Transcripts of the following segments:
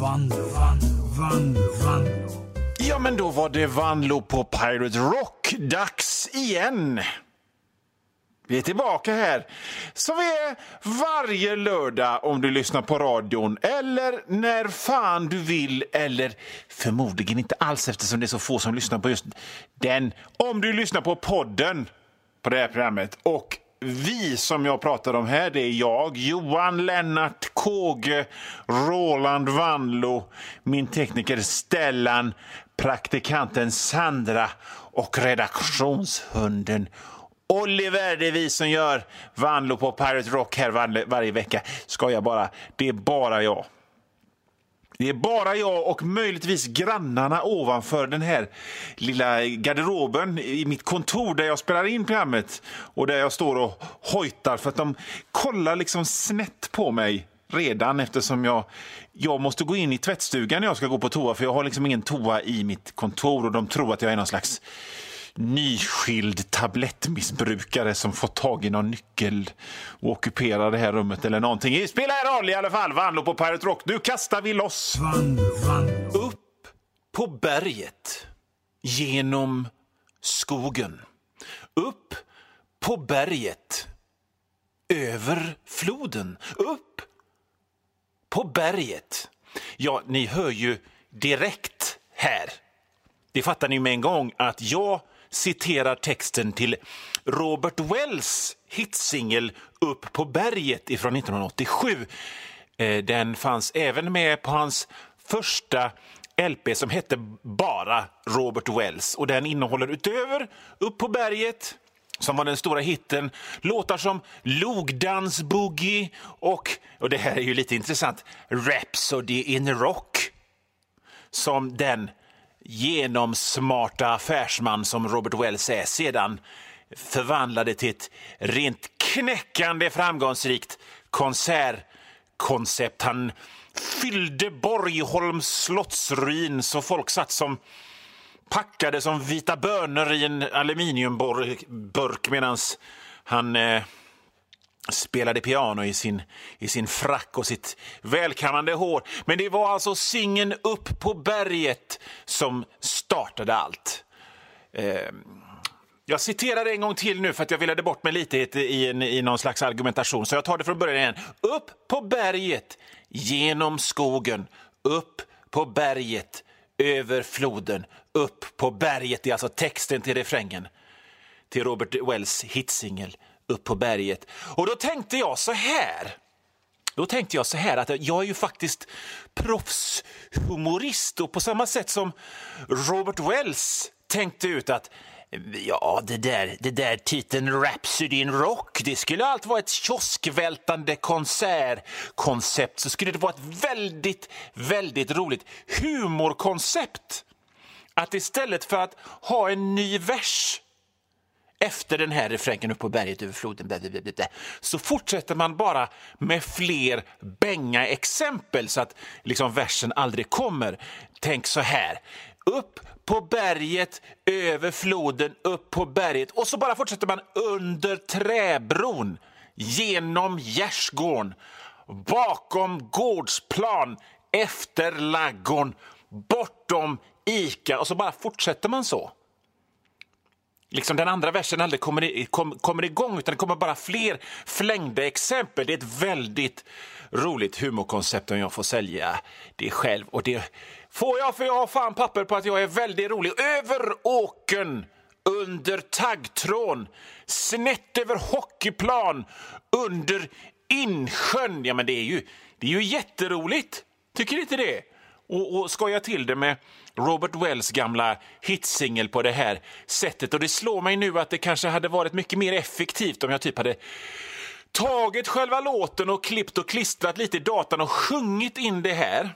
Vanlo, Vanlo, Vanlo, Vanlo. Ja, men då var det Vanlo på Pirate Rock. Dags igen! Vi är tillbaka här, som vi är varje lördag om du lyssnar på radion eller när fan du vill eller förmodligen inte alls eftersom det är så få som lyssnar på just den. Om du lyssnar på podden på det här programmet. Och vi som jag pratar om här, det är jag, Johan Lennart Kåge, Roland Vanlo, min tekniker Stellan, praktikanten Sandra och redaktionshunden Oliver, det är vi som gör Vanlo på Pirate Rock här var varje vecka. Ska jag bara. Det är bara jag. Det är bara jag och möjligtvis grannarna ovanför den här lilla garderoben i mitt kontor där jag spelar in programmet och där jag står och hojtar för att de kollar liksom snett på mig redan eftersom jag, jag måste gå in i tvättstugan när jag ska gå på toa för jag har liksom ingen toa i mitt kontor och de tror att jag är någon slags nyskild tablettmissbrukare som fått tag i någon nyckel och ockuperar det här rummet eller någonting. Det spelar roll i alla fall. Vanlo på Pirate Rock. Nu kastar vi loss. Upp på berget. Genom skogen. Upp på berget. Över floden. Upp på berget. Ja, ni hör ju direkt här. Det fattar ni med en gång att jag citerar texten till Robert Wells hitsingel Upp på berget ifrån 1987. Eh, den fanns även med på hans första LP som hette bara Robert Wells. Och Den innehåller utöver Upp på berget som var den stora hitten. Låtar som Logdans Boogie och, och det här är ju lite intressant, Rhapsody in Rock som den genomsmarta affärsman som Robert Wells är sedan förvandlade till ett rent knäckande framgångsrikt konsertkoncept. Han fyllde Borgholms slottsruin så folk satt som packade som vita bönor i en aluminiumburk medan han eh, spelade piano i sin, i sin frack och sitt välkammande hår. Men det var alltså singen Upp på berget som startade allt. Eh, jag citerar en gång till nu för att jag ville bort mig lite i, en, i någon slags argumentation, så jag tar det från början igen. Upp på berget, genom skogen, upp på berget, över floden, upp på berget. Det är alltså texten till refrängen till Robert Wells hitsingel upp på berget. Och då tänkte jag så här. Då tänkte jag så här att jag är ju faktiskt proffshumorist och på samma sätt som Robert Wells tänkte ut att Ja, det där, det där titeln Rhapsody in Rock, det skulle allt vara ett kioskvältande konsertkoncept. Så skulle det vara ett väldigt, väldigt roligt humorkoncept. Att istället för att ha en ny vers efter den här refrängen upp på berget över floden så fortsätter man bara med fler bänga exempel så att liksom versen aldrig kommer. Tänk så här. Upp på berget, över floden, upp på berget och så bara fortsätter man under träbron, genom gärdsgården, bakom gårdsplan, efter laggården, bortom Ica och så bara fortsätter man så liksom den andra versen aldrig kommer, i, kom, kommer igång utan det kommer bara fler flängda exempel. Det är ett väldigt roligt humorkoncept om jag får sälja det själv. Och det får jag för jag har fan papper på att jag är väldigt rolig. Över åken, under taggtrån, snett över hockeyplan, under insjön. Ja, men det är ju, det är ju jätteroligt. Tycker ni inte det? Och, och skoja till det med Robert Wells gamla hitsingel på det här sättet. Och det slår mig nu att det kanske hade varit mycket mer effektivt om jag typ hade tagit själva låten och klippt och klistrat lite i datan och sjungit in det här.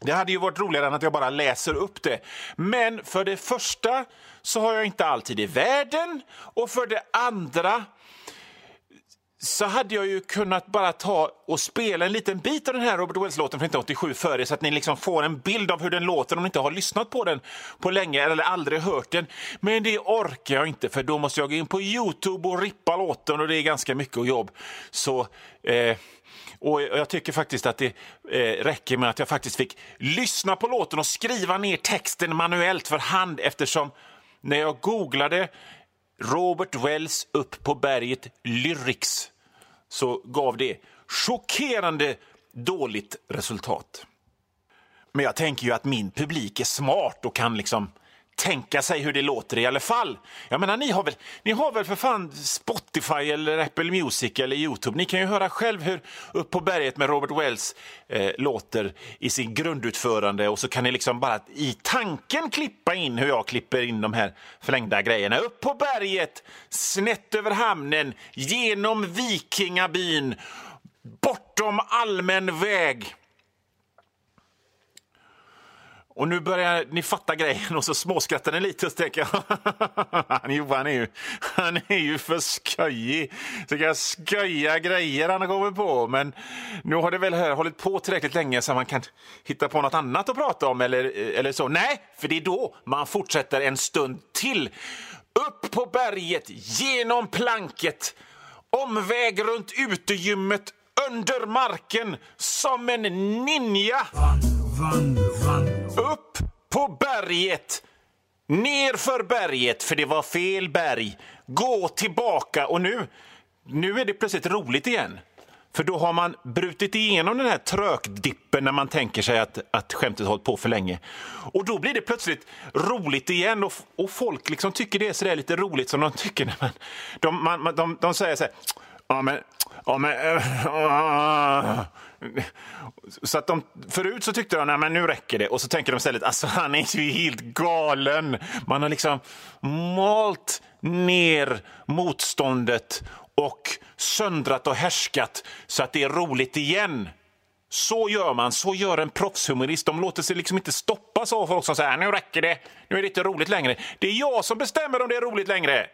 Det hade ju varit roligare än att jag bara läser upp det. Men för det första så har jag inte alltid i världen och för det andra så hade jag ju kunnat bara ta och spela en liten bit av den här Robert Wells-låten från 1987 för er så att ni liksom får en bild av hur den låter om ni inte har lyssnat på den på länge eller aldrig hört den. Men det orkar jag inte för då måste jag gå in på Youtube och rippa låten och det är ganska mycket jobb. Så... Eh, och jag tycker faktiskt att det eh, räcker med att jag faktiskt fick lyssna på låten och skriva ner texten manuellt för hand eftersom när jag googlade Robert Wells upp på berget Lyrics så gav det chockerande dåligt resultat. Men jag tänker ju att min publik är smart och kan liksom tänka sig hur det låter i alla fall. Jag menar, ni har väl, ni har väl för fan Spotify eller Apple Music eller Youtube. Ni kan ju höra själv hur Upp på berget med Robert Wells eh, låter i sin grundutförande och så kan ni liksom bara i tanken klippa in hur jag klipper in de här förlängda grejerna. Upp på berget, snett över hamnen, genom vikingabyn, bortom allmän väg. Och nu börjar ni fatta grejen och så småskrattar ni lite och så tänker jag han, Johan är ju, han är ju för skojig. Så kan grejer han har kommit på. Men nu har det väl här hållit på tillräckligt länge så man kan hitta på något annat att prata om eller, eller så. Nej, för det är då man fortsätter en stund till. Upp på berget, genom planket, omväg runt utegymmet, under marken, som en ninja. Vann, vann, upp på berget, ner för berget, för det var fel berg. Gå tillbaka och nu, nu är det plötsligt roligt igen. För då har man brutit igenom den här trökdippen när man tänker sig att, att skämtet hållit på för länge. Och då blir det plötsligt roligt igen och, och folk liksom tycker det är sådär lite roligt som de tycker när man... De, man, man, de, de säger så här... Ja, men... Ja, men äh, så att de, förut så tyckte de att nu räcker det och så tänker de istället alltså han är ju helt galen. Man har liksom malt ner motståndet och söndrat och härskat så att det är roligt igen. Så gör man, så gör en proffshumorist. De låter sig liksom inte stoppas av folk som säger nu räcker det, nu är det inte roligt längre. Det är jag som bestämmer om det är roligt längre.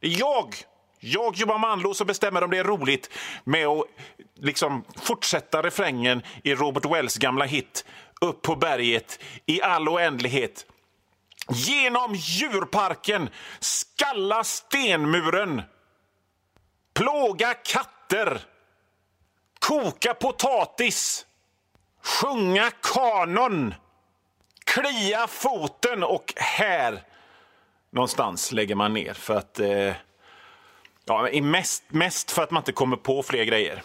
Det är jag jag jobbar manlås och bestämmer om det är roligt med att liksom fortsätta refrängen i Robert Wells gamla hit Upp på berget i all oändlighet. Genom djurparken, skalla stenmuren, plåga katter, koka potatis, sjunga kanon, klia foten och här. Någonstans lägger man ner för att eh, Ja, mest, mest för att man inte kommer på fler grejer.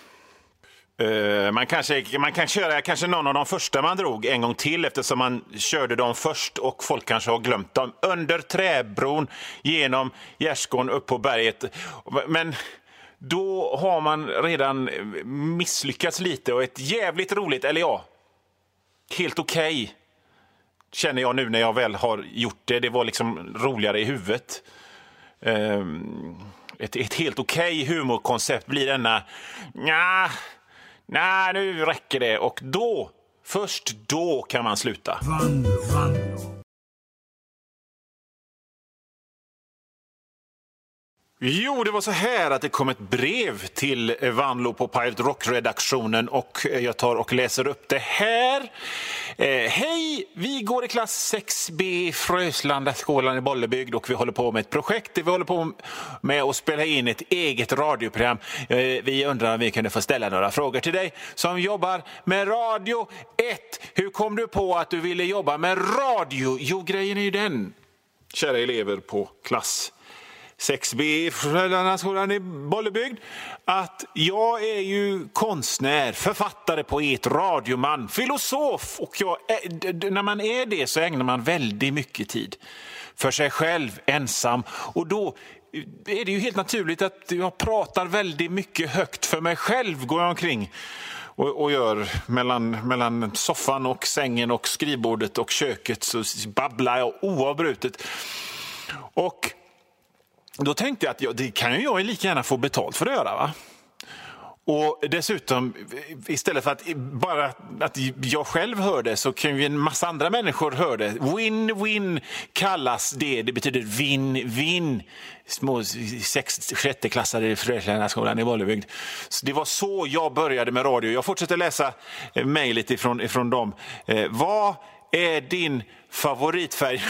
Uh, man, kanske, man kan köra kanske någon av de första man drog en gång till eftersom man körde dem först och folk kanske har glömt dem. Under träbron, genom gärdsgården, upp på berget. Men då har man redan misslyckats lite och ett jävligt roligt, eller ja, helt okej okay, känner jag nu när jag väl har gjort det. Det var liksom roligare i huvudet. Um, ett, ett helt okej okay humorkoncept blir denna nja... nej, nu räcker det. Och då, först då kan man sluta. vann, vann. Jo, det var så här att det kom ett brev till Vanlo på Pirate Rock-redaktionen och eh, jag tar och läser upp det här. Eh, Hej! Vi går i klass 6B i Fröslanda skolan i Bollebygd och vi håller på med ett projekt vi håller på med att spela in ett eget radioprogram. Eh, vi undrar om vi kunde få ställa några frågor till dig som jobbar med radio. 1. Hur kom du på att du ville jobba med radio? Jo, grejen är ju den, kära elever på klass 6B Frölundaskolan i Bollebygd att jag är ju konstnär, författare, poet, radioman, filosof. Och jag, när man är det så ägnar man väldigt mycket tid för sig själv, ensam. Och då är det ju helt naturligt att jag pratar väldigt mycket högt för mig själv, går jag omkring och, och gör mellan, mellan soffan och sängen och skrivbordet och köket så babblar jag oavbrutet. Och då tänkte jag att ja, det kan ju jag lika gärna få betalt för att göra. Va? Och dessutom, istället för att bara att jag själv hör det så kan ju en massa andra människor höra det. Win-win kallas det. Det betyder vinn-vinn. Små sex, sjätteklassare i Frölundaskolan i Bollebygd. Så det var så jag började med radio. Jag fortsätter läsa mejlet ifrån, ifrån dem. Eh, vad är din favoritfärg?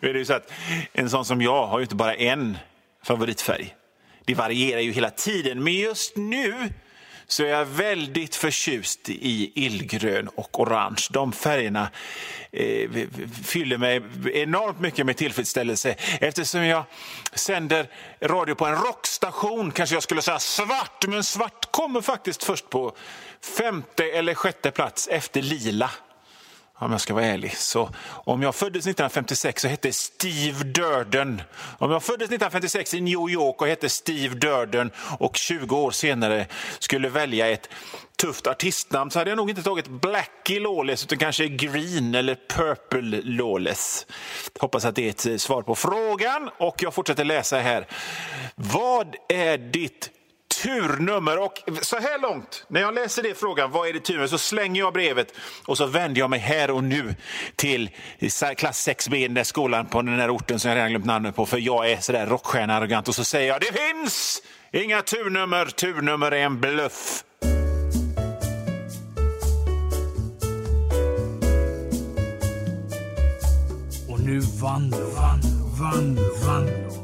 nu är det ju så att en sån som jag har ju inte bara en favoritfärg. Det varierar ju hela tiden, men just nu så är jag väldigt förtjust i illgrön och orange. De färgerna eh, fyller mig enormt mycket med tillfredsställelse eftersom jag sänder radio på en rockstation. Kanske jag skulle säga svart, men svart kommer faktiskt först på femte eller sjätte plats efter lila om jag ska vara ärlig. Så om jag föddes 1956 så hette Steve Durden. Om jag föddes 1956 i New York och hette Steve Durden och 20 år senare skulle välja ett tufft artistnamn så hade jag nog inte tagit Blackie Lawless utan kanske Green eller Purple Lawless. Hoppas att det är ett svar på frågan och jag fortsätter läsa här. Vad är ditt turnummer. Och så här långt, när jag läser det frågan, vad är det turnummer, så slänger jag brevet och så vänder jag mig här och nu till klass 6B, den där skolan på den där orten som jag redan glömt namnet på, för jag är sådär rockstjärna-arrogant. Och så säger jag, det finns inga turnummer, turnummer är en bluff. Och nu vann, vann, vann, vann.